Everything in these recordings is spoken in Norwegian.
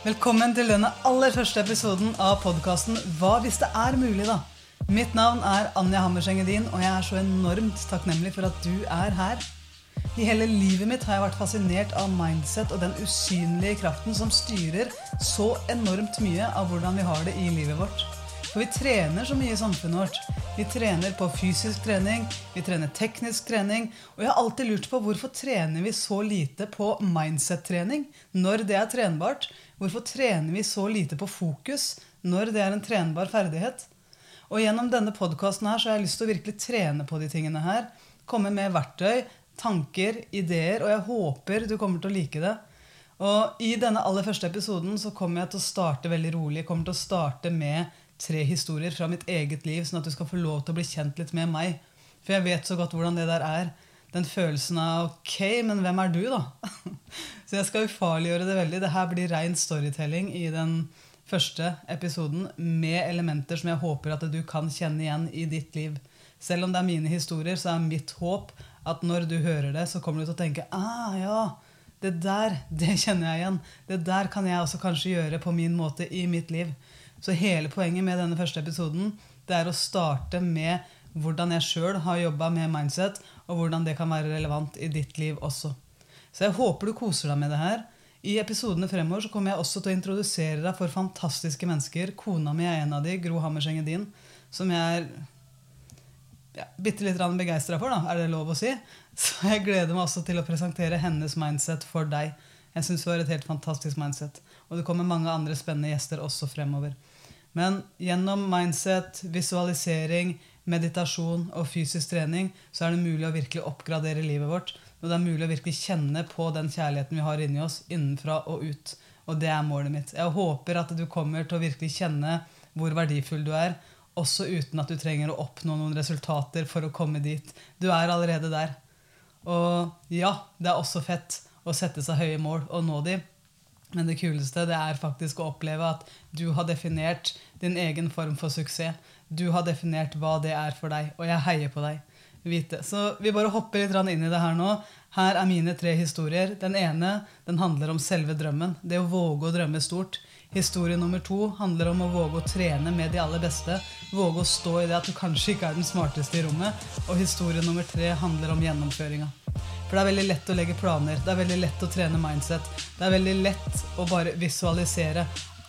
Velkommen til denne aller første episoden av podkasten Hva hvis det er mulig, da? Mitt navn er Anja Hammerseng Edin, og jeg er så enormt takknemlig for at du er her. I hele livet mitt har jeg vært fascinert av mindset og den usynlige kraften som styrer så enormt mye av hvordan vi har det i livet vårt. For vi trener så mye i samfunnet vårt. Vi trener på fysisk trening, vi trener teknisk trening. Og jeg har alltid lurt på hvorfor trener vi så lite på mindset-trening når det er trenbart? Hvorfor trener vi så lite på fokus når det er en trenbar ferdighet? Og gjennom denne podkasten her så har jeg lyst til å virkelig trene på de tingene her. Komme med verktøy, tanker, ideer, og jeg håper du kommer til å like det. Og i denne aller første episoden så kommer jeg til å starte veldig rolig. Jeg kommer til å starte med tre historier fra mitt eget liv, sånn at du skal få lov til å bli kjent litt med meg. For jeg vet så godt hvordan det der er. Den følelsen av ok, men hvem er du, da? så jeg skal ufarliggjøre det veldig. Det her blir rein storytelling i den første episoden med elementer som jeg håper at du kan kjenne igjen i ditt liv. Selv om det er mine historier, så er mitt håp at når du hører det, så kommer du til å tenke ah, ja, det der, det kjenner jeg igjen. Det der kan jeg også kanskje gjøre på min måte i mitt liv. Så hele poenget med denne første episoden det er å starte med hvordan jeg sjøl har jobba med mindset, og hvordan det kan være relevant i ditt liv også. Så jeg håper du koser deg med det her. I episodene fremover så kommer jeg også til å introdusere deg for fantastiske mennesker. Kona mi er en av de, Gro Hammerseng Edin, som jeg er ja, bitte litt begeistra for, da, er det lov å si. Så jeg gleder meg også til å presentere hennes mindset for deg. Jeg syns det var et helt fantastisk mindset. Og det kommer mange andre spennende gjester også fremover. Men gjennom mindset, visualisering, meditasjon og fysisk trening så er det mulig å virkelig oppgradere livet vårt. Og det er mulig å virkelig kjenne på den kjærligheten vi har inni oss, innenfra og ut. Og det er målet mitt. Jeg håper at du kommer til å virkelig kjenne hvor verdifull du er, også uten at du trenger å oppnå noen resultater for å komme dit. Du er allerede der. Og ja, det er også fett å sette seg høye mål og nå de. Men det kuleste det er faktisk å oppleve at du har definert din egen form for suksess. Du har definert hva det er for deg, og jeg heier på deg. Vite. Så vi bare hopper litt inn i det her nå. Her er mine tre historier. Den ene den handler om selve drømmen. Det å våge å drømme stort. Historie nummer to handler om å våge å trene med de aller beste. Våge å stå i det at du kanskje ikke er den smarteste i rommet. Og historie nummer tre handler om gjennomføringa. For det er veldig lett å legge planer, det er veldig lett å trene mindset. Det er veldig lett å bare visualisere.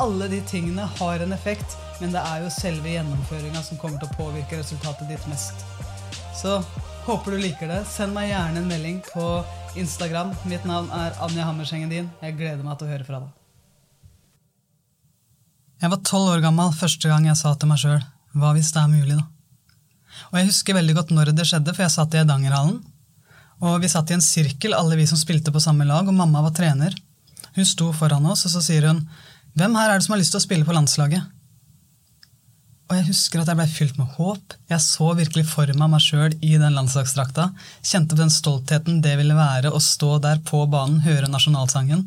Alle de tingene har en effekt, men det er jo selve gjennomføringa som kommer til å påvirke resultatet ditt mest. Så håper du liker det. Send meg gjerne en melding på Instagram. Mitt navn er Anja Hammersengen din. Jeg gleder meg til å høre fra deg. Jeg var tolv år gammel første gang jeg sa til meg sjøl hva hvis det er mulig, da? Og jeg husker veldig godt når det skjedde, for jeg satt i Eidangerhallen og vi satt i en sirkel, alle vi som spilte på samme lag, og mamma var trener. Hun sto foran oss, og så sier hun, 'Hvem her er det som har lyst til å spille på landslaget?' Og jeg husker at jeg ble fylt med håp. Jeg så virkelig for meg meg sjøl i den landslagsdrakta. Kjente på den stoltheten det ville være å stå der på banen, høre nasjonalsangen.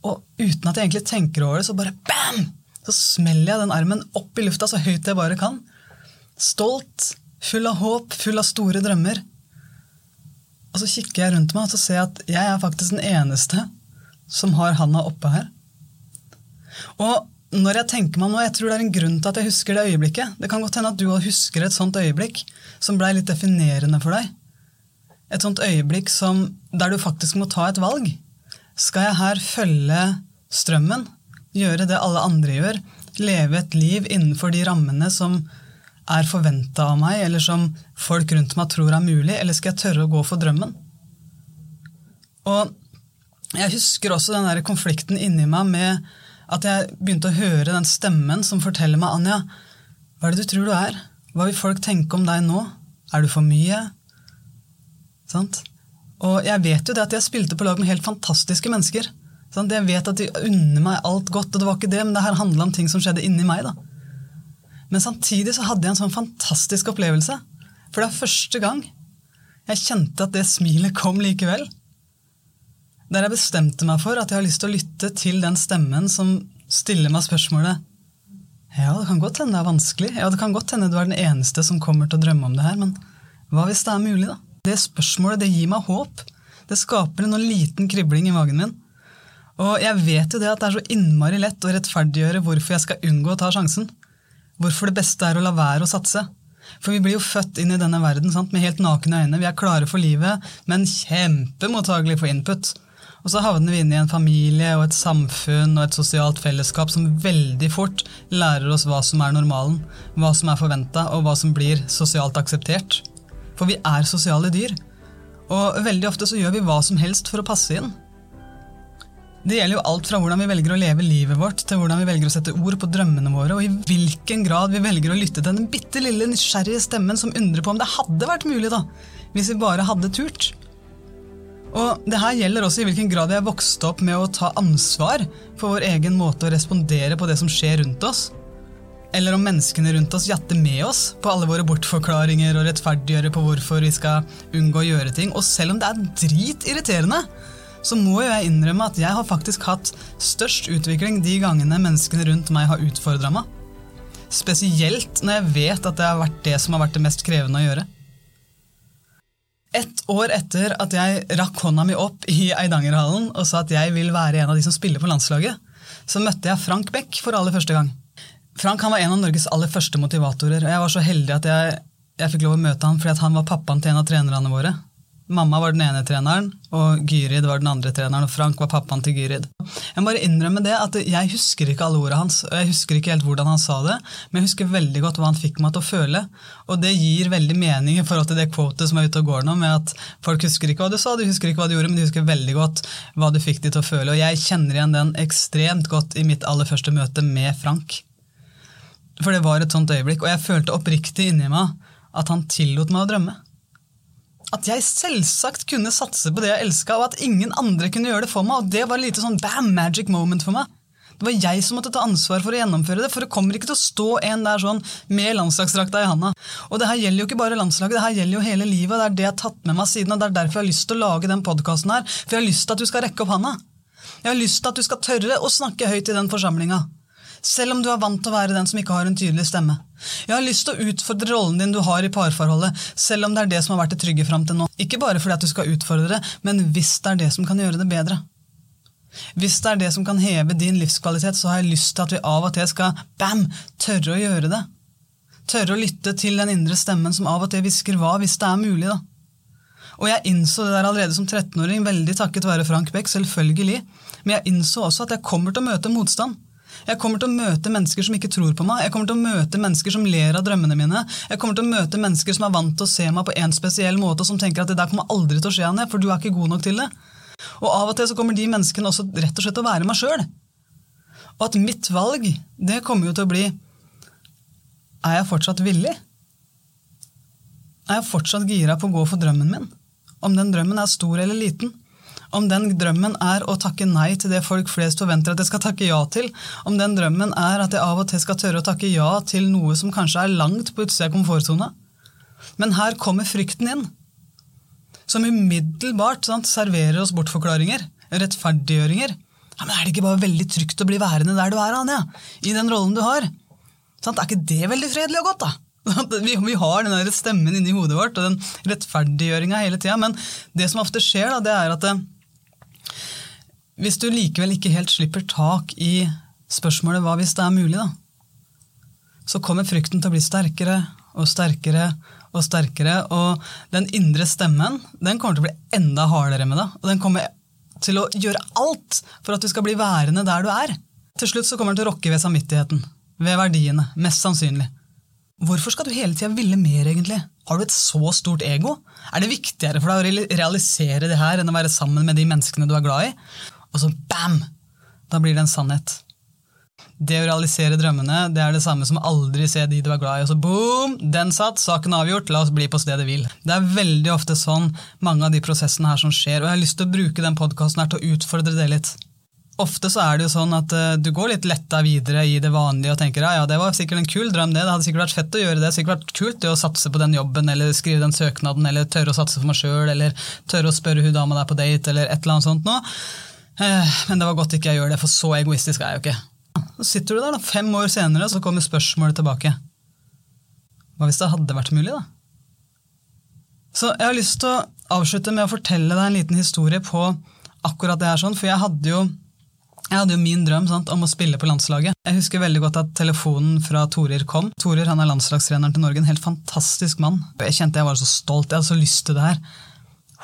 Og uten at jeg egentlig tenker over det, så bare bam! Så smeller jeg den armen opp i lufta så høyt jeg bare kan. Stolt, full av håp, full av store drømmer. Og så kikker jeg rundt meg og så ser jeg at jeg er faktisk den eneste som har handa oppe her. Og når jeg tenker meg nå, jeg tror det er en grunn til at jeg husker det øyeblikket. Det kan godt hende at du husker et sånt øyeblikk som blei litt definerende for deg. Et sånt øyeblikk som, der du faktisk må ta et valg. Skal jeg her følge strømmen, gjøre det alle andre gjør, leve et liv innenfor de rammene som er forventa av meg, eller som folk rundt meg tror er mulig, eller skal jeg tørre å gå for drømmen? Og jeg husker også den der konflikten inni meg med at jeg begynte å høre den stemmen som forteller meg Anja, hva er det du tror du er? Hva vil folk tenke om deg nå? Er du for mye? Sant? Og jeg vet jo det at jeg spilte på lag med helt fantastiske mennesker. Sant? Jeg vet at de unner meg alt godt, og det var ikke det, men det her handla om ting som skjedde inni meg. da. Men samtidig så hadde jeg en sånn fantastisk opplevelse. For det er første gang jeg kjente at det smilet kom likevel. Der jeg bestemte meg for at jeg har lyst til å lytte til den stemmen som stiller meg spørsmålet Ja, det kan godt hende det er vanskelig, ja, det kan godt hende du er den eneste som kommer til å drømme om det her, men hva hvis det er mulig, da? Det spørsmålet det gir meg håp. Det skaper en liten kribling i magen min. Og jeg vet jo det at det er så innmari lett å rettferdiggjøre hvorfor jeg skal unngå å ta sjansen. Hvorfor det beste er å la være å satse. For vi blir jo født inn i denne verden sant? med helt nakne øyne. Vi er klare for livet, men kjempemottagelige for input. Og så havner vi inn i en familie og et samfunn og et sosialt fellesskap som veldig fort lærer oss hva som er normalen, hva som er forventa, og hva som blir sosialt akseptert. For vi er sosiale dyr. Og veldig ofte så gjør vi hva som helst for å passe inn. Det gjelder jo alt fra hvordan vi velger å leve livet vårt, til hvordan vi velger å sette ord på drømmene våre, og i hvilken grad vi velger å lytte til den bitte lille nysgjerrige stemmen som undrer på om det hadde vært mulig, da, hvis vi bare hadde turt. Og det her gjelder også i hvilken grad vi er vokst opp med å ta ansvar for vår egen måte å respondere på det som skjer rundt oss. Eller om menneskene rundt oss jatter med oss på alle våre bortforklaringer og rettferdiggjøre på hvorfor vi skal unngå å gjøre ting. Og selv om det er dritirriterende, så må jo jeg innrømme at jeg har faktisk hatt størst utvikling de gangene menneskene rundt meg har utfordra meg. Spesielt når jeg vet at det har vært det som har vært det mest krevende å gjøre. Ett år etter at jeg rakk hånda mi opp i Eidangerhallen og sa at jeg vil være en av de som spiller på landslaget, så møtte jeg Frank Beck for aller første gang. Frank var en av Norges aller første motivatorer, og jeg var så heldig at jeg, jeg fikk lov å møte han fordi han var pappaen til en av trenerne våre. Mamma var den ene treneren, og Gyrid var den andre treneren, og Frank var pappaen til Gyrid. Jeg må bare innrømme det at jeg husker ikke alle ordene hans, og jeg husker ikke helt hvordan han sa det, men jeg husker veldig godt hva han fikk meg til å føle, og det gir veldig mening i forhold til det quotet som er ute og går nå, med at folk husker ikke hva du sa, de husker ikke hva du gjorde, men de husker veldig godt hva du fikk de til å føle, og jeg kjenner igjen den ekstremt godt i mitt aller første møte med Frank. For det var et sånt øyeblikk, og jeg følte oppriktig inni meg at han tillot meg å drømme at jeg selvsagt kunne satse på det jeg elska, og at ingen andre kunne gjøre det for meg. Og det var et lite sånn bam, magic moment for meg. Det var jeg som måtte ta ansvar for å gjennomføre det, for det kommer ikke til å stå en der sånn med landslagsdrakta i handa. Og det her gjelder jo ikke bare landslaget, det her gjelder jo hele livet, og det er det jeg har tatt med meg siden, og det er derfor jeg har lyst til å lage den podkasten her, for jeg har lyst til at du skal rekke opp handa. Jeg har lyst til at du skal tørre å snakke høyt i den forsamlinga selv om du er vant til å være den som ikke har en tydelig stemme. Jeg har lyst til å utfordre rollen din du har i parforholdet, selv om det er det som har vært det trygge fram til nå. Ikke bare fordi at du skal utfordre det, men hvis det er det som kan gjøre det bedre. Hvis det er det som kan heve din livskvalitet, så har jeg lyst til at vi av og til skal bam, tørre å gjøre det. Tørre å lytte til den indre stemmen som av og til hvisker hva, hvis det er mulig, da. Og jeg innså det der allerede som 13-åring, veldig takket være Frank Beck, selvfølgelig. Men jeg innså også at jeg kommer til å møte motstand. Jeg kommer til å møte mennesker som ikke tror på meg. Jeg kommer til å møte mennesker som ler av drømmene mine. Jeg kommer til å møte mennesker som er vant til å se meg på en spesiell måte, og som tenker at det der kommer aldri til å skje, Anne, for du er ikke god nok til det. Og av og til så kommer de menneskene også rett og slett til å være meg sjøl. Og at mitt valg, det kommer jo til å bli Er jeg fortsatt villig? Er jeg fortsatt gira på å gå for drømmen min? Om den drømmen er stor eller liten? Om den drømmen er å takke nei til det folk flest forventer at jeg skal takke ja til, om den drømmen er at jeg av og til skal tørre å takke ja til noe som kanskje er langt på utsida av komfortsona. Men her kommer frykten inn, som umiddelbart sant, serverer oss bortforklaringer, rettferdiggjøringer. Ja, men Er det ikke bare veldig trygt å bli værende der du er, Anja? I den rollen du har? Sånn, Er ikke det veldig fredelig og godt, da? Vi, har den der stemmen inni hodet vårt og den rettferdiggjøringa hele tida. Men det som ofte skjer, da, det er at det, hvis du likevel ikke helt slipper tak i spørsmålet 'hva hvis det er mulig', da, så kommer frykten til å bli sterkere og sterkere og sterkere. Og den indre stemmen den kommer til å bli enda hardere med deg. Og den kommer til å gjøre alt for at du skal bli værende der du er. Til slutt så kommer den til å rokke ved samvittigheten. Ved verdiene. Mest sannsynlig. Hvorfor skal du hele tida ville mer, egentlig? Har du et så stort ego? Er det viktigere for deg å realisere det her enn å være sammen med de menneskene du er glad i? Og så bam! Da blir det en sannhet. Det å realisere drømmene det er det samme som aldri se de du er glad i. Og så boom! Den satt, saken avgjort, la oss bli på stedet hvil. Det er veldig ofte sånn mange av de prosessene her som skjer, og jeg har lyst til å bruke den podkasten til å utfordre det litt. Ofte så er det jo sånn at uh, du går litt letta videre i det vanlige og tenker ja, ja, det var sikkert en kul drøm, det. Det hadde sikkert vært fett å gjøre det. Sikkert vært kult det å satse på den jobben eller skrive den søknaden eller tørre å satse for meg sjøl eller tørre å spørre hun dama der på date eller et eller annet sånt noe. Eh, men det var godt ikke jeg gjør det, for så egoistisk er jeg jo ikke. Så sitter du der da, fem år senere, så kommer spørsmålet tilbake. Hva hvis det hadde vært mulig, da? Så jeg har lyst til å avslutte med å fortelle deg en liten historie på akkurat det her, sånn, for jeg hadde jo Jeg hadde jo min drøm sant, om å spille på landslaget. Jeg husker veldig godt at telefonen fra Torir kom. Torir han er landslagstreneren til Norge, en helt fantastisk mann. Jeg kjente jeg var så stolt, jeg hadde så lyst til det her.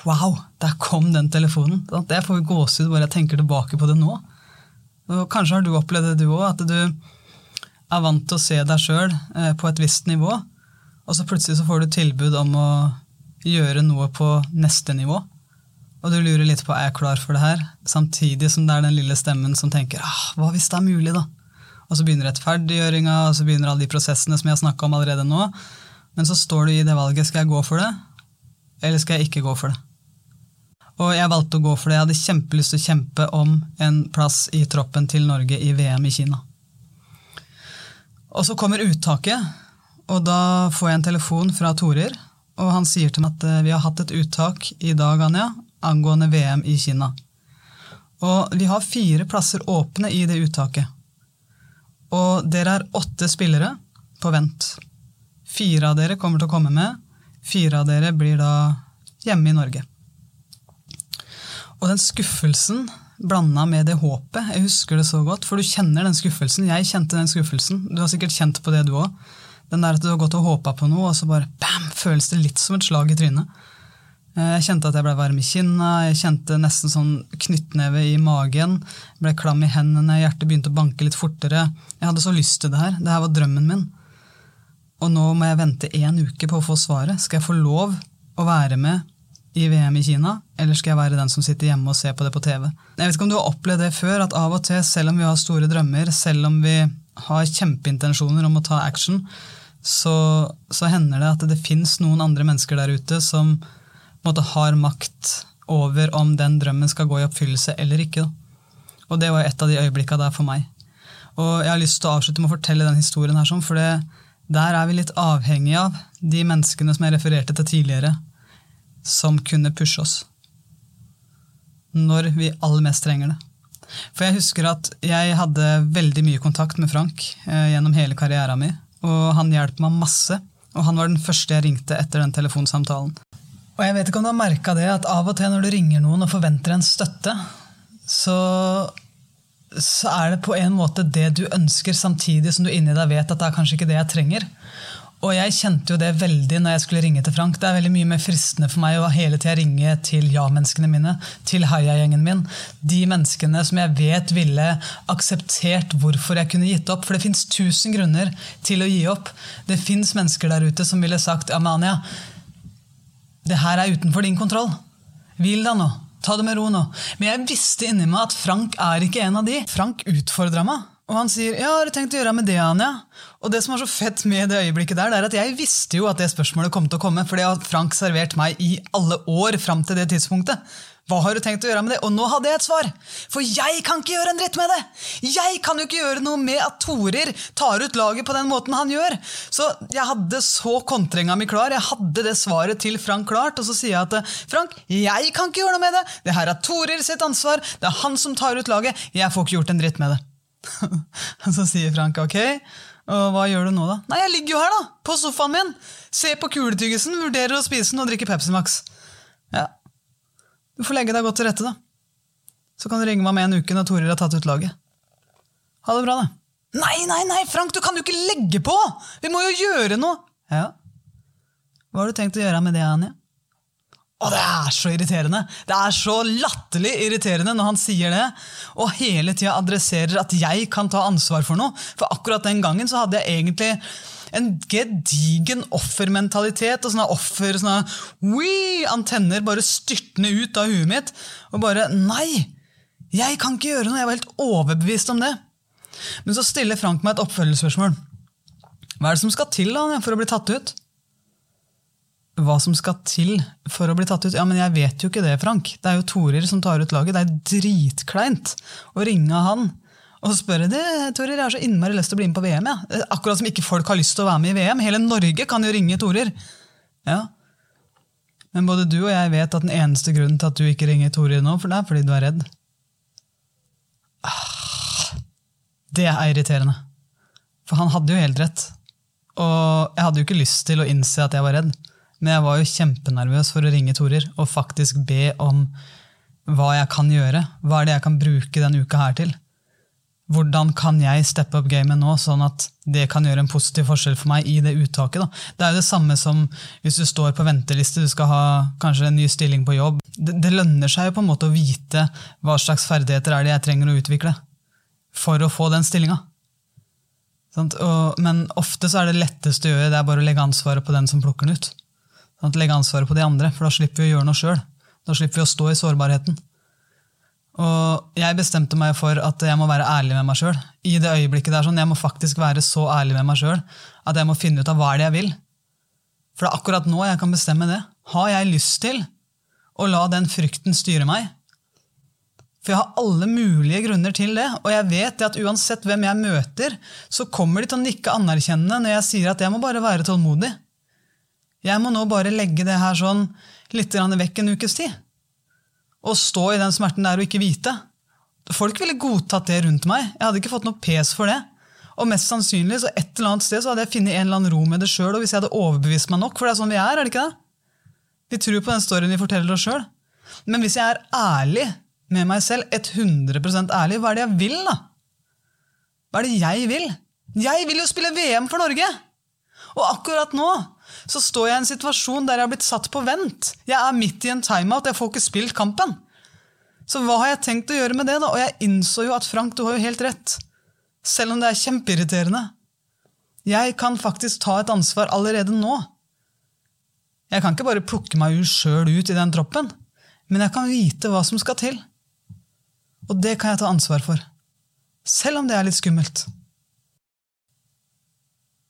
Wow, der kom den telefonen. Jeg får gåsehud bare jeg tenker tilbake på det nå. Og kanskje har du opplevd det du òg, at du er vant til å se deg sjøl eh, på et visst nivå, og så plutselig så får du tilbud om å gjøre noe på neste nivå. Og du lurer litt på er jeg klar for det her, samtidig som det er den lille stemmen som tenker ah, hva hvis det er mulig, da? Og så begynner rettferdiggjøringa, og så begynner alle de prosessene som jeg har snakka om allerede nå. Men så står du i det valget skal jeg gå for det, eller skal jeg ikke gå for det? Og jeg valgte å gå for det. Jeg hadde kjempelyst til å kjempe om en plass i troppen til Norge i VM i Kina. Og så kommer uttaket, og da får jeg en telefon fra Torir. Og han sier til meg at eh, vi har hatt et uttak i dag, Anja, angående VM i Kina. Og vi har fire plasser åpne i det uttaket. Og dere er åtte spillere på vent. Fire av dere kommer til å komme med. Fire av dere blir da hjemme i Norge. Og den skuffelsen blanda med det håpet, jeg husker det så godt, for du kjenner den skuffelsen. Jeg kjente den skuffelsen. Du har sikkert kjent på det, du òg. Den der at du har gått og håpa på noe, og så bare bam, føles det litt som et slag i trynet. Eh, jeg kjente at jeg ble varm i kinna, jeg kjente nesten sånn knyttneve i magen. Jeg ble klam i hendene, hjertet begynte å banke litt fortere. Jeg hadde så lyst til det her. Det her var drømmen min. Og nå må jeg vente én uke på å få svaret. Skal jeg få lov å være med i VM i Kina, eller skal jeg være den som sitter hjemme og ser på det på TV? Jeg vet ikke om du har opplevd det før, at av og til, selv om vi har store drømmer, selv om vi har kjempeintensjoner om å ta action, så, så hender det at det fins noen andre mennesker der ute som måte, har makt over om den drømmen skal gå i oppfyllelse eller ikke. Og det var et av de øyeblikka der for meg. Og jeg har lyst til å avslutte med å fortelle den historien her, sånn, for det, der er vi litt avhengig av de menneskene som jeg refererte til tidligere, som kunne pushe oss. Når vi aller mest trenger det. For jeg husker at jeg hadde veldig mye kontakt med Frank eh, gjennom hele karrieren min, og han hjalp meg masse. Og han var den første jeg ringte etter den telefonsamtalen. Og jeg vet ikke om du har merka det, at av og til når du ringer noen og forventer en støtte, så, så er det på en måte det du ønsker, samtidig som du inni deg vet at det er kanskje ikke det jeg trenger. Og jeg kjente jo det veldig når jeg skulle ringe til Frank. Det er veldig mye mer fristende for meg å hele tida ringe til ja-menneskene mine, til heia-gjengen min. De menneskene som jeg vet ville akseptert hvorfor jeg kunne gitt opp. For det fins tusen grunner til å gi opp. Det fins mennesker der ute som ville sagt ja, Anja, det her er utenfor din kontroll. Hvil deg nå. Ta det med ro nå. Men jeg visste inni meg at Frank er ikke en av de. Frank utfordra meg. Og han sier ja, har du tenkt å gjøre med det, Anja? Og det som er så fett med det øyeblikket der, det er at jeg visste jo at det spørsmålet kom til å komme, for det har Frank servert meg i alle år fram til det tidspunktet. Hva har du tenkt å gjøre med det? Og nå hadde jeg et svar! For jeg kan ikke gjøre en dritt med det! Jeg kan jo ikke gjøre noe med at Torir tar ut laget på den måten han gjør! Så jeg hadde så kontringa mi klar, jeg hadde det svaret til Frank klart, og så sier jeg at Frank, jeg kan ikke gjøre noe med det! Det her er Torer sitt ansvar, det er han som tar ut laget, jeg får ikke gjort en dritt med det. Og så sier Frank ok, og hva gjør du nå, da? Nei, jeg ligger jo her, da! På sofaen min! Ser på kuletyggisen, vurderer å spise den og drikke Pepsi Max. Ja, du får legge deg godt til rette, da. Så kan du ringe meg med en uke når Torer har tatt ut laget. Ha det bra, da. Nei, nei, nei, Frank, du kan jo ikke legge på! Vi må jo gjøre noe! Ja. Hva har du tenkt å gjøre med det, Anja? Å, det er så irriterende! Det er så latterlig irriterende når han sier det, og hele tida adresserer at jeg kan ta ansvar for noe. For akkurat den gangen så hadde jeg egentlig en gedigen offermentalitet og sånne offer, sånne wii, antenner bare styrtende ut av huet mitt. Og bare Nei! Jeg kan ikke gjøre noe! Jeg var helt overbevist om det. Men så stiller Frank meg et oppfølgingsspørsmål. Hva er det som skal til da, for å bli tatt ut? Hva som skal til for å bli tatt ut? Ja, men jeg vet jo ikke det, Frank. Det er jo Torir som tar ut laget. Det er dritkleint å ringe han og spørre det, Torir, jeg har så innmari lyst til å bli med på VM. Ja. Eh, akkurat som ikke folk har lyst til å være med i VM. Hele Norge kan jo ringe Torir. Ja. Men både du og jeg vet at den eneste grunnen til at du ikke ringer Torir nå, for det er fordi du er redd. Ah, det er irriterende. For han hadde jo helt rett. Og jeg hadde jo ikke lyst til å innse at jeg var redd. Men jeg var jo kjempenervøs for å ringe Torer og faktisk be om hva jeg kan gjøre. Hva er det jeg kan bruke denne uka her til? hvordan kan jeg steppe opp gamet nå, sånn at det kan gjøre en positiv forskjell for meg i det uttaket? Da? Det er jo det samme som hvis du står på venteliste, du skal ha kanskje en ny stilling på jobb. Det, det lønner seg jo på en måte å vite hva slags ferdigheter er det jeg trenger å utvikle for å få den stillinga. Men ofte så er det letteste å gjøre det er bare å legge ansvaret på den som plukker den ut. Sånn, legge ansvaret på de andre, for da slipper vi å gjøre noe sjøl. Da slipper vi å stå i sårbarheten. Og jeg bestemte meg for at jeg må være ærlig med meg sjøl. I det øyeblikket der er sånn, Jeg må faktisk være så ærlig med meg sjøl at jeg må finne ut av hva er det jeg vil. For det er akkurat nå jeg kan bestemme det. Har jeg lyst til å la den frykten styre meg? For jeg har alle mulige grunner til det, og jeg vet at uansett hvem jeg møter, så kommer de til å nikke anerkjennende når jeg sier at jeg må bare være tålmodig. Jeg må nå bare legge det her sånn litt vekk en ukes tid Og stå i den smerten der og ikke vite. Folk ville godtatt det rundt meg. Jeg hadde ikke fått noe pes for det. Og mest sannsynlig så et eller annet sted så hadde jeg funnet en eller annen ro med det sjøl. Hvis jeg hadde overbevist meg nok, for det er sånn vi er, er det ikke det? Vi tror på den storyen vi forteller oss sjøl. Men hvis jeg er ærlig med meg selv, 100 ærlig, hva er det jeg vil, da? Hva er det jeg vil? Jeg vil jo spille VM for Norge! Og akkurat nå så står jeg i en situasjon der jeg har blitt satt på vent. Jeg er midt i en timeout, jeg får ikke spilt kampen. Så hva har jeg tenkt å gjøre med det, da? Og jeg innså jo at Frank, du har jo helt rett. Selv om det er kjempeirriterende. Jeg kan faktisk ta et ansvar allerede nå. Jeg kan ikke bare plukke meg sjøl ut i den troppen, men jeg kan vite hva som skal til. Og det kan jeg ta ansvar for. Selv om det er litt skummelt.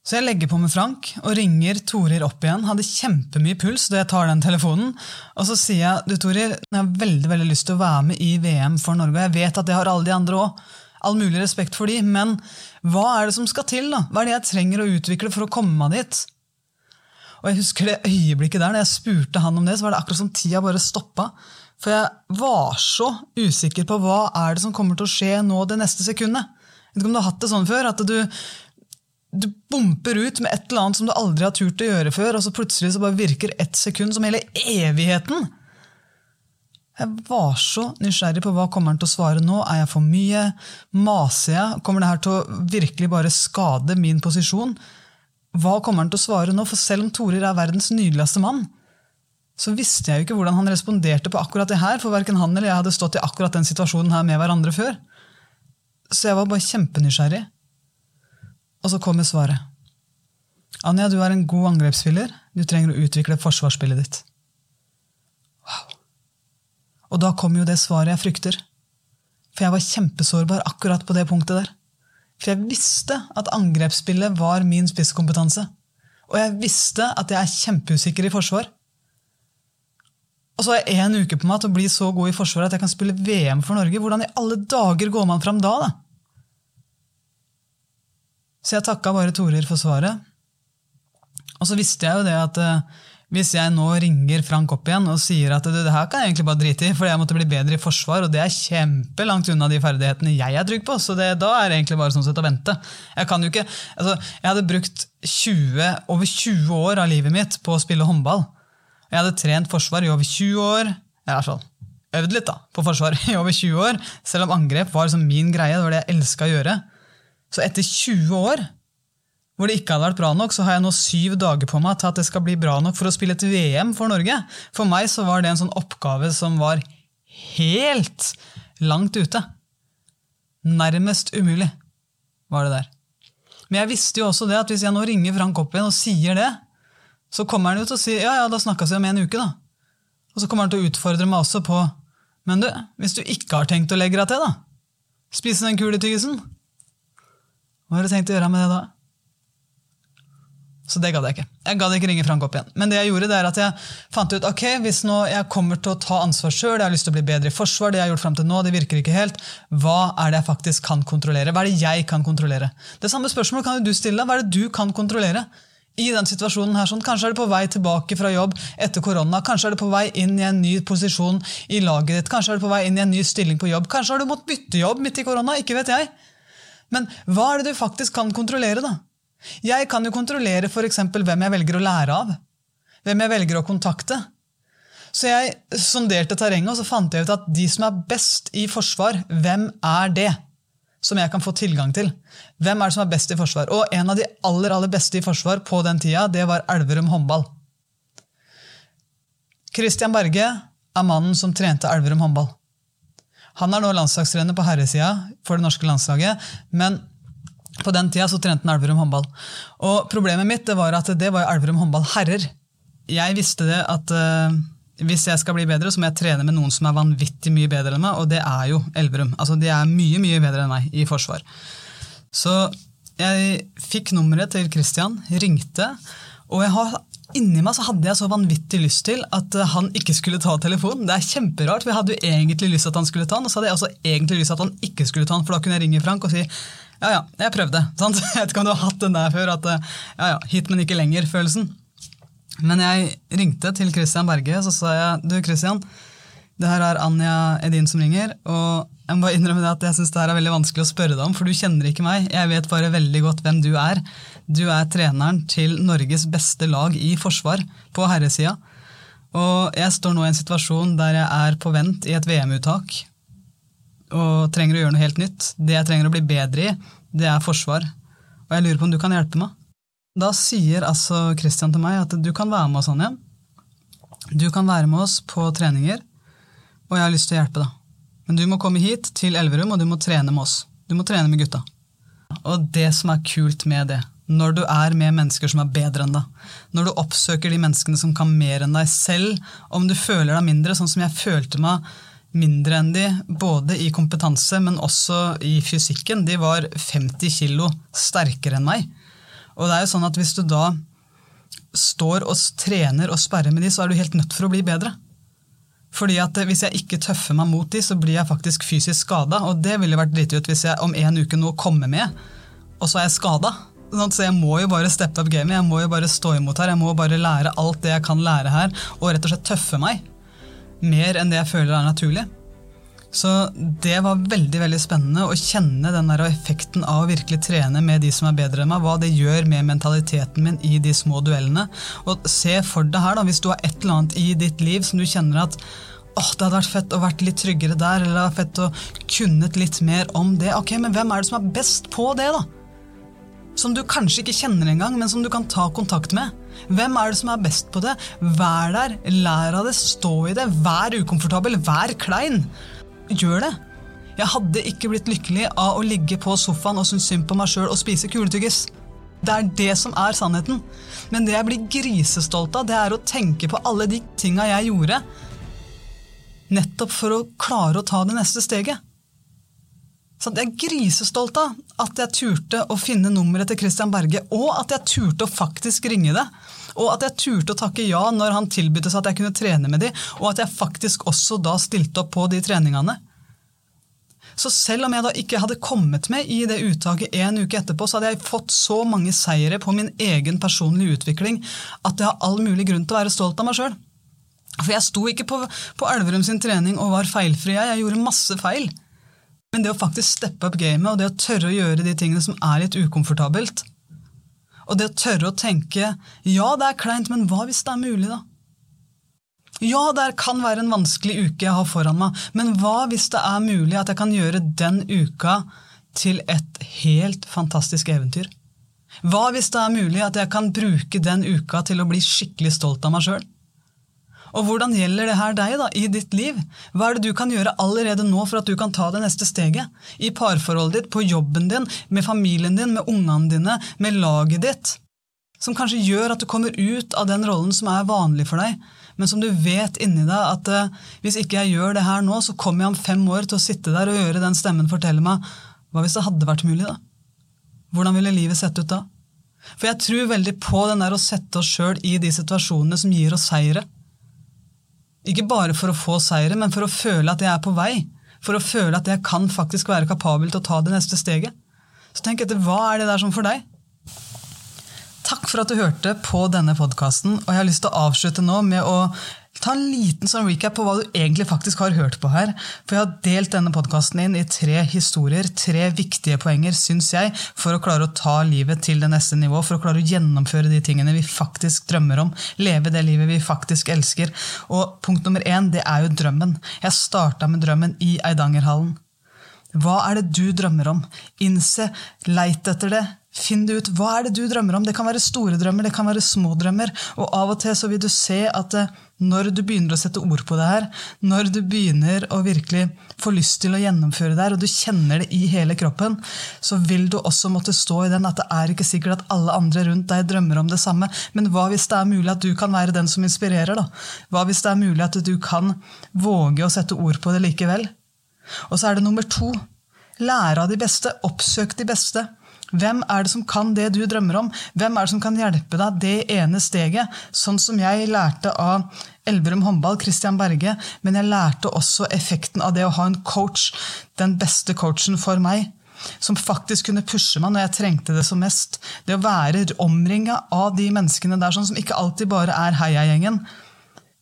Så jeg legger på med Frank og ringer Torir opp igjen. Hadde kjempemye puls da jeg tar den telefonen. Og så sier jeg du Torir, jeg har veldig veldig lyst til å være med i VM for Norge. Jeg vet at det har alle de andre òg. All mulig respekt for de, men hva er det som skal til? da? Hva er det jeg trenger å utvikle for å komme meg dit? Og jeg husker det øyeblikket der, når jeg spurte han om det, så var det akkurat som tida bare stoppa. For jeg var så usikker på hva er det som kommer til å skje nå det neste sekundet. Jeg vet ikke om du har hatt det sånn før, at du du bomper ut med et eller annet som du aldri har turt å gjøre før, og så plutselig så bare virker ett sekund som hele evigheten. Jeg var så nysgjerrig på hva kommer han til å svare nå. Er jeg for mye? Maser jeg? Kommer det her til å virkelig bare skade min posisjon? Hva kommer han til å svare nå? For selv om Torer er verdens nydeligste mann, så visste jeg jo ikke hvordan han responderte på akkurat det her, for verken han eller jeg hadde stått i akkurat den situasjonen her med hverandre før. Så jeg var bare kjempenysgjerrig. Og så kommer svaret. Anja, du er en god angrepsspiller. Du trenger å utvikle forsvarsspillet ditt. Wow. Og da kom jo det svaret jeg frykter. For jeg var kjempesårbar akkurat på det punktet der. For jeg visste at angrepsspillet var min spisskompetanse. Og jeg visste at jeg er kjempeusikker i forsvar. Og så har jeg én uke på meg til å bli så god i forsvaret at jeg kan spille VM for Norge. Hvordan i alle dager går man fram da? da? Så jeg takka bare Torir for svaret. Og så visste jeg jo det at uh, hvis jeg nå ringer Frank opp igjen og sier at det her kan jeg egentlig bare drite i, fordi jeg måtte bli bedre i forsvar, og det er kjempelangt unna de ferdighetene jeg er trygg på, så det, da er det egentlig bare sånn sett å vente. Jeg kan jo ikke, altså, jeg hadde brukt 20, over 20 år av livet mitt på å spille håndball. Jeg hadde trent forsvar i over 20 år. i hvert fall øvd litt da, på forsvar i over 20 år, selv om angrep var liksom min greie. det var det jeg elska å gjøre. Så etter 20 år hvor det ikke hadde vært bra nok, så har jeg nå syv dager på meg til at det skal bli bra nok for å spille et VM for Norge. For meg så var det en sånn oppgave som var helt langt ute. Nærmest umulig var det der. Men jeg visste jo også det at hvis jeg nå ringer Frank opp igjen og sier det, så kommer han jo til å si ja, ja, da snakkes vi om en uke, da. Og så kommer han til å utfordre meg også på men du, hvis du ikke har tenkt å legge deg til, da? Spise den kuletyggisen? Hva har du tenkt å gjøre med det da? Så det gadd jeg ikke. Jeg gadd ikke ringe Frank opp igjen. Men det jeg gjorde, det er at jeg fant ut ok, hvis nå jeg kommer til å ta ansvar sjøl, jeg har lyst til å bli bedre i forsvar, det jeg har gjort frem til nå, det virker ikke helt, hva er det jeg faktisk kan kontrollere? Hva er det jeg kan kontrollere? Det samme spørsmålet kan jo du stille. Hva er det du kan kontrollere? I den situasjonen her, sånn, Kanskje er du på vei tilbake fra jobb etter korona. Kanskje er du på vei inn i en ny posisjon i laget ditt. Kanskje er du på vei inn i en ny stilling på jobb. Kanskje har du måttet bytte jobb midt i korona. ikke vet jeg. Men hva er det du faktisk kan kontrollere, da? Jeg kan jo kontrollere f.eks. hvem jeg velger å lære av. Hvem jeg velger å kontakte. Så jeg sonderte terrenget og så fant jeg ut at de som er best i forsvar, hvem er det? som jeg kan få tilgang til. Hvem er det som er best i forsvar? Og en av de aller aller beste i forsvar på den tida, det var Elverum håndball. Christian Berge er mannen som trente Elverum håndball. Han er nå landslagstrener på herresida for det norske landslaget, men på den tida så trente han Elverum håndball. Og Problemet mitt det var at det var Elverum håndball herrer. Jeg visste det at uh, hvis jeg skal bli bedre, så må jeg trene med noen som er vanvittig mye bedre enn meg, og det er jo Elverum. Altså, De er mye mye bedre enn meg i forsvar. Så jeg fikk nummeret til Christian, ringte, og jeg har, inni meg så hadde jeg så vanvittig lyst til at eh, han ikke skulle ta telefonen. Det er kjemperart, for jeg hadde jo egentlig lyst til at han skulle ta den, og så hadde jeg også egentlig lyst til at han ikke skulle ta den, for da kunne jeg ringe Frank og si ja ja, jeg prøvde. Sant? Jeg vet ikke om du har hatt den der før, at eh, ja ja, hit, men ikke lenger-følelsen. Men jeg ringte til Christian Berge så sa jeg, du Christian, det her er Anja Edin som ringer. og Jeg må bare innrømme det at jeg synes det her er veldig vanskelig å spørre deg om, for du kjenner ikke meg. Jeg vet bare veldig godt hvem du er. Du er treneren til Norges beste lag i forsvar på herresida. Og jeg står nå i en situasjon der jeg er på vent i et VM-uttak og trenger å gjøre noe helt nytt. Det jeg trenger å bli bedre i, det er forsvar. Og jeg lurer på om du kan hjelpe meg? Da sier altså Christian til meg at du kan være med oss, Anja. Du kan være med oss på treninger, og jeg har lyst til å hjelpe deg. Men du må komme hit til Elverum, og du må trene med oss. Du må trene med gutta. Og det som er kult med det, når du er med mennesker som er bedre enn deg, når du oppsøker de menneskene som kan mer enn deg selv, om du føler deg mindre, sånn som jeg følte meg mindre enn de, både i kompetanse, men også i fysikken. De var 50 kilo sterkere enn meg. Og det er jo sånn at Hvis du da står og trener og sperrer med de, så er du helt nødt for å bli bedre. Fordi at Hvis jeg ikke tøffer meg mot de, så blir jeg faktisk fysisk skada. Og det ville vært driti ut hvis jeg om en uke nå kommer med, og så er jeg skada. Så jeg må jo bare steppe up gamet, jeg må jo bare stå imot her. Jeg må bare lære alt det jeg kan lære her, og rett og slett tøffe meg. Mer enn det jeg føler er naturlig. Så det var veldig veldig spennende å kjenne den der effekten av å virkelig trene med de som er bedre enn meg. Hva det gjør med mentaliteten min i de små duellene. Og se for deg her, da, hvis du har et eller annet i ditt liv som du kjenner at åh, det hadde vært fett å vært litt tryggere der, eller det hadde vært fett å kunnet litt mer om det. Ok, Men hvem er det som er best på det, da? Som du kanskje ikke kjenner engang, men som du kan ta kontakt med. Hvem er det som er best på det? Vær der, lær av det, stå i det, vær ukomfortabel, vær klein gjør det. Jeg hadde ikke blitt lykkelig av å ligge på sofaen og synes synd på meg sjøl og spise kuletyggis. Det er det som er sannheten. Men det jeg blir grisestolt av, det er å tenke på alle de tinga jeg gjorde nettopp for å klare å ta det neste steget. Så jeg er grisestolt av at jeg turte å finne nummeret til Christian Berge, og at jeg turte å faktisk ringe det. Og at jeg turte å takke ja når han tilbød seg at jeg kunne trene med de, og at jeg faktisk også da stilte opp på de treningene. Så selv om jeg da ikke hadde kommet med i det uttaket en uke etterpå, så hadde jeg fått så mange seire på min egen personlige utvikling at jeg har all mulig grunn til å være stolt av meg sjøl. For jeg sto ikke på, på Elverum sin trening og var feilfri, jeg. Gjorde masse feil. Men det å faktisk steppe opp gamet og det å tørre å gjøre de tingene som er litt ukomfortabelt, og det å tørre å tenke ja, det er kleint, men hva hvis det er mulig, da? Ja, det kan være en vanskelig uke jeg har foran meg, men hva hvis det er mulig at jeg kan gjøre den uka til et helt fantastisk eventyr? Hva hvis det er mulig at jeg kan bruke den uka til å bli skikkelig stolt av meg sjøl? Og hvordan gjelder det her deg da, i ditt liv? Hva er det du kan gjøre allerede nå for at du kan ta det neste steget? I parforholdet ditt, på jobben din, med familien din, med ungene dine, med laget ditt? Som kanskje gjør at du kommer ut av den rollen som er vanlig for deg, men som du vet inni deg at uh, hvis ikke jeg gjør det her nå, så kommer jeg om fem år til å sitte der og gjøre den stemmen fortelle meg hva hvis det hadde vært mulig, da? Hvordan ville livet sett ut da? For jeg tror veldig på den der å sette oss sjøl i de situasjonene som gir oss seire. Ikke bare for å få seire, men for å føle at jeg er på vei. For å føle at jeg kan faktisk være kapabel til å ta det neste steget. Så tenk etter, hva er det der som for deg? Takk for at du hørte på denne podkasten, og jeg har lyst til å avslutte nå med å Ta en liten sånn recap på hva du egentlig faktisk har hørt på her. For jeg har delt denne podkasten inn i tre historier, tre viktige poenger, syns jeg, for å klare å ta livet til det neste nivå, for å klare å gjennomføre de tingene vi faktisk drømmer om. Leve det livet vi faktisk elsker. Og punkt nummer én, det er jo drømmen. Jeg starta med drømmen i Eidangerhallen. Hva er det du drømmer om? Innse, leit etter det. Finn det ut. Hva er det du drømmer om? Det kan være store drømmer, det kan være små drømmer. Og av og til så vil du se at eh, når du begynner å sette ord på det her, når du begynner å virkelig få lyst til å gjennomføre det her, og du kjenner det i hele kroppen, så vil du også måtte stå i den at det er ikke sikkert at alle andre rundt deg drømmer om det samme. Men hva hvis det er mulig at du kan være den som inspirerer? da? Hva hvis det er mulig at du kan våge å sette ord på det likevel? Og så er det nummer to. Lære av de beste. Oppsøk de beste. Hvem er det som kan det du drømmer om? Hvem er det som kan hjelpe deg det ene steget? Sånn som jeg lærte av Elverum håndball, Christian Berge, men jeg lærte også effekten av det å ha en coach, den beste coachen for meg. Som faktisk kunne pushe meg når jeg trengte det som mest. Det å være omringa av de menneskene der sånn, som ikke alltid bare er heiagjengen.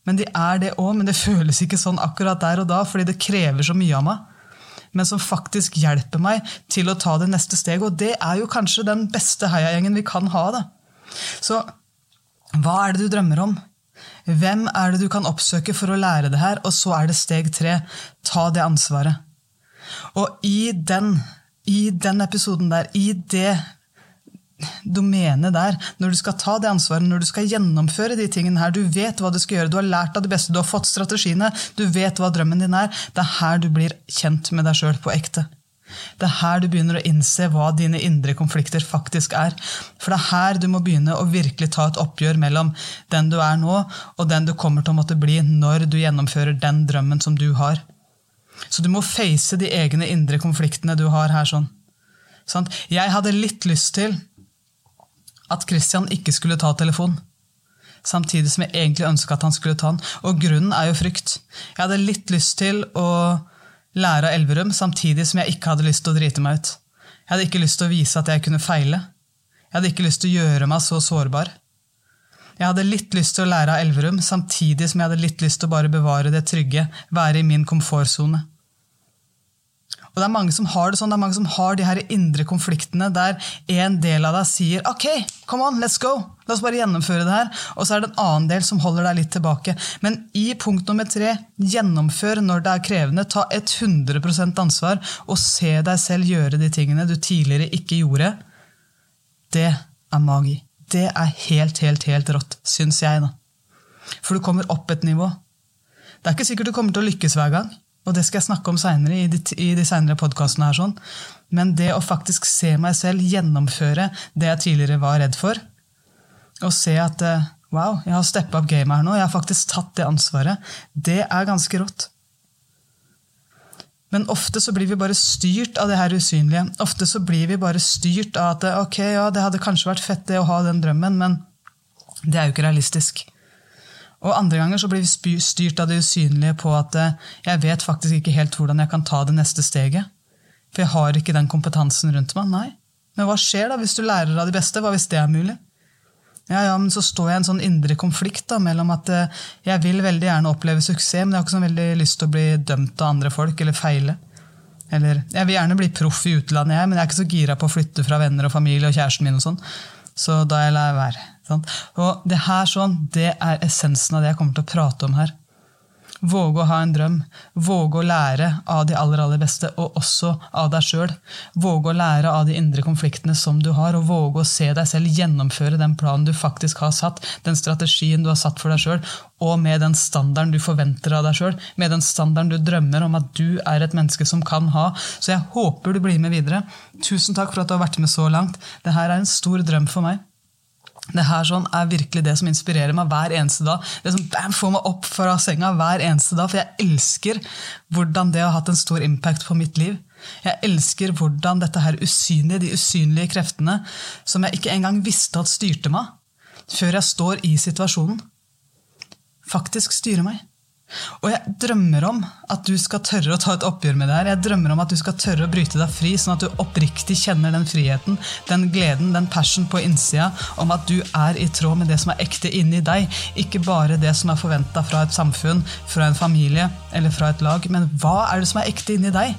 Men de er det òg, men det føles ikke sånn akkurat der og da, fordi det krever så mye av meg men som faktisk hjelper meg til å ta det neste steget. Og det er jo kanskje den beste heiagjengen vi kan ha. Da. Så hva er det du drømmer om? Hvem er det du kan oppsøke for å lære det her? Og så er det steg tre. Ta det ansvaret. Og i den, i den episoden der, i det domenet der, når du skal ta det ansvaret, når du skal gjennomføre de tingene her, du vet hva du skal gjøre, du har lært av det beste, du har fått strategiene, du vet hva drømmen din er, det er her du blir kjent med deg sjøl på ekte. Det er her du begynner å innse hva dine indre konflikter faktisk er. For det er her du må begynne å virkelig ta et oppgjør mellom den du er nå, og den du kommer til å måtte bli når du gjennomfører den drømmen som du har. Så du må face de egne indre konfliktene du har her. sånn. Jeg hadde litt lyst til at Christian ikke skulle ta telefonen. Samtidig som jeg egentlig ønska at han skulle ta den. Og grunnen er jo frykt. Jeg hadde litt lyst til å lære av Elverum, samtidig som jeg ikke hadde lyst til å drite meg ut. Jeg hadde ikke lyst til å vise at jeg kunne feile. Jeg hadde ikke lyst til å gjøre meg så sårbar. Jeg hadde litt lyst til å lære av Elverum, samtidig som jeg hadde litt lyst til å bare bevare det trygge, være i min komfortsone. Og det er mange som har det sånn, det er mange som har de her indre konfliktene der en del av deg sier ok, come on, let's go, la oss bare gjennomføre det her. Og så er det en annen del som holder deg litt tilbake. Men i punkt nummer tre, gjennomfør når det er krevende. Ta 100% ansvar og se deg selv gjøre de tingene du tidligere ikke gjorde. Det er magi. Det er helt, helt, helt rått, syns jeg. da. For du kommer opp et nivå. Det er ikke sikkert du kommer til å lykkes hver gang. Og det skal jeg snakke om seinere i de, i de podkastene. Sånn. Men det å faktisk se meg selv gjennomføre det jeg tidligere var redd for, og se at eh, wow, jeg har steppa opp gamet her nå, jeg har faktisk tatt det ansvaret, det er ganske rått. Men ofte så blir vi bare styrt av det her usynlige. Ofte så blir vi bare styrt av at ok, ja, det hadde kanskje vært fett det å ha den drømmen, men det er jo ikke realistisk. Og andre ganger så blir vi styrt av det usynlige på at eh, jeg vet faktisk ikke helt hvordan jeg kan ta det neste steget. For jeg har ikke den kompetansen rundt meg. Nei. Men hva skjer da hvis du lærer av de beste? Hva hvis det er mulig? Ja, ja, men Så står jeg i en sånn indre konflikt da, mellom at eh, jeg vil veldig gjerne oppleve suksess, men jeg har ikke så veldig lyst til å bli dømt av andre folk eller feile. Eller jeg vil gjerne bli proff i utlandet, jeg, men jeg er ikke så gira på å flytte fra venner og familie og kjæresten min. og sånn. Så da jeg lar være. Og det her sånn, det er essensen av det jeg kommer til å prate om her. Våge å ha en drøm. Våge å lære av de aller aller beste, og også av deg sjøl. Våge å lære av de indre konfliktene som du har, og våge å se deg selv gjennomføre den planen du faktisk har satt, den strategien du har satt for deg sjøl, og med den standarden du forventer av deg sjøl, med den standarden du drømmer om at du er et menneske som kan ha. Så jeg håper du blir med videre. Tusen takk for at du har vært med så langt. Dette er en stor drøm for meg. Det her sånn er virkelig det som inspirerer meg hver eneste dag. Det som bam, får meg opp fra senga hver eneste dag, For jeg elsker hvordan det har hatt en stor impact på mitt liv. Jeg elsker hvordan dette her usynlige, de usynlige kreftene, som jeg ikke engang visste at styrte meg, før jeg står i situasjonen, faktisk styrer meg. Og jeg drømmer om at du skal tørre å ta et oppgjør med det her. Jeg drømmer om at du skal tørre å bryte deg fri, sånn at du oppriktig kjenner den friheten, den gleden, den passion på innsida om at du er i tråd med det som er ekte inni deg. Ikke bare det som er forventa fra et samfunn, fra en familie eller fra et lag. Men hva er det som er ekte inni deg?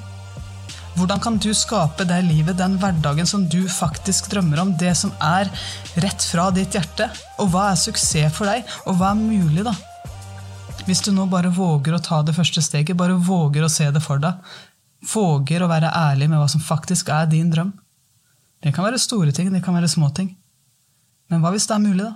Hvordan kan du skape det livet, den hverdagen som du faktisk drømmer om? Det som er rett fra ditt hjerte? Og hva er suksess for deg? Og hva er mulig, da? Hvis du nå bare våger å ta det første steget, bare våger å se det for deg, våger å være ærlig med hva som faktisk er din drøm. Det kan være store ting, det kan være små ting. Men hva hvis det er mulig, da?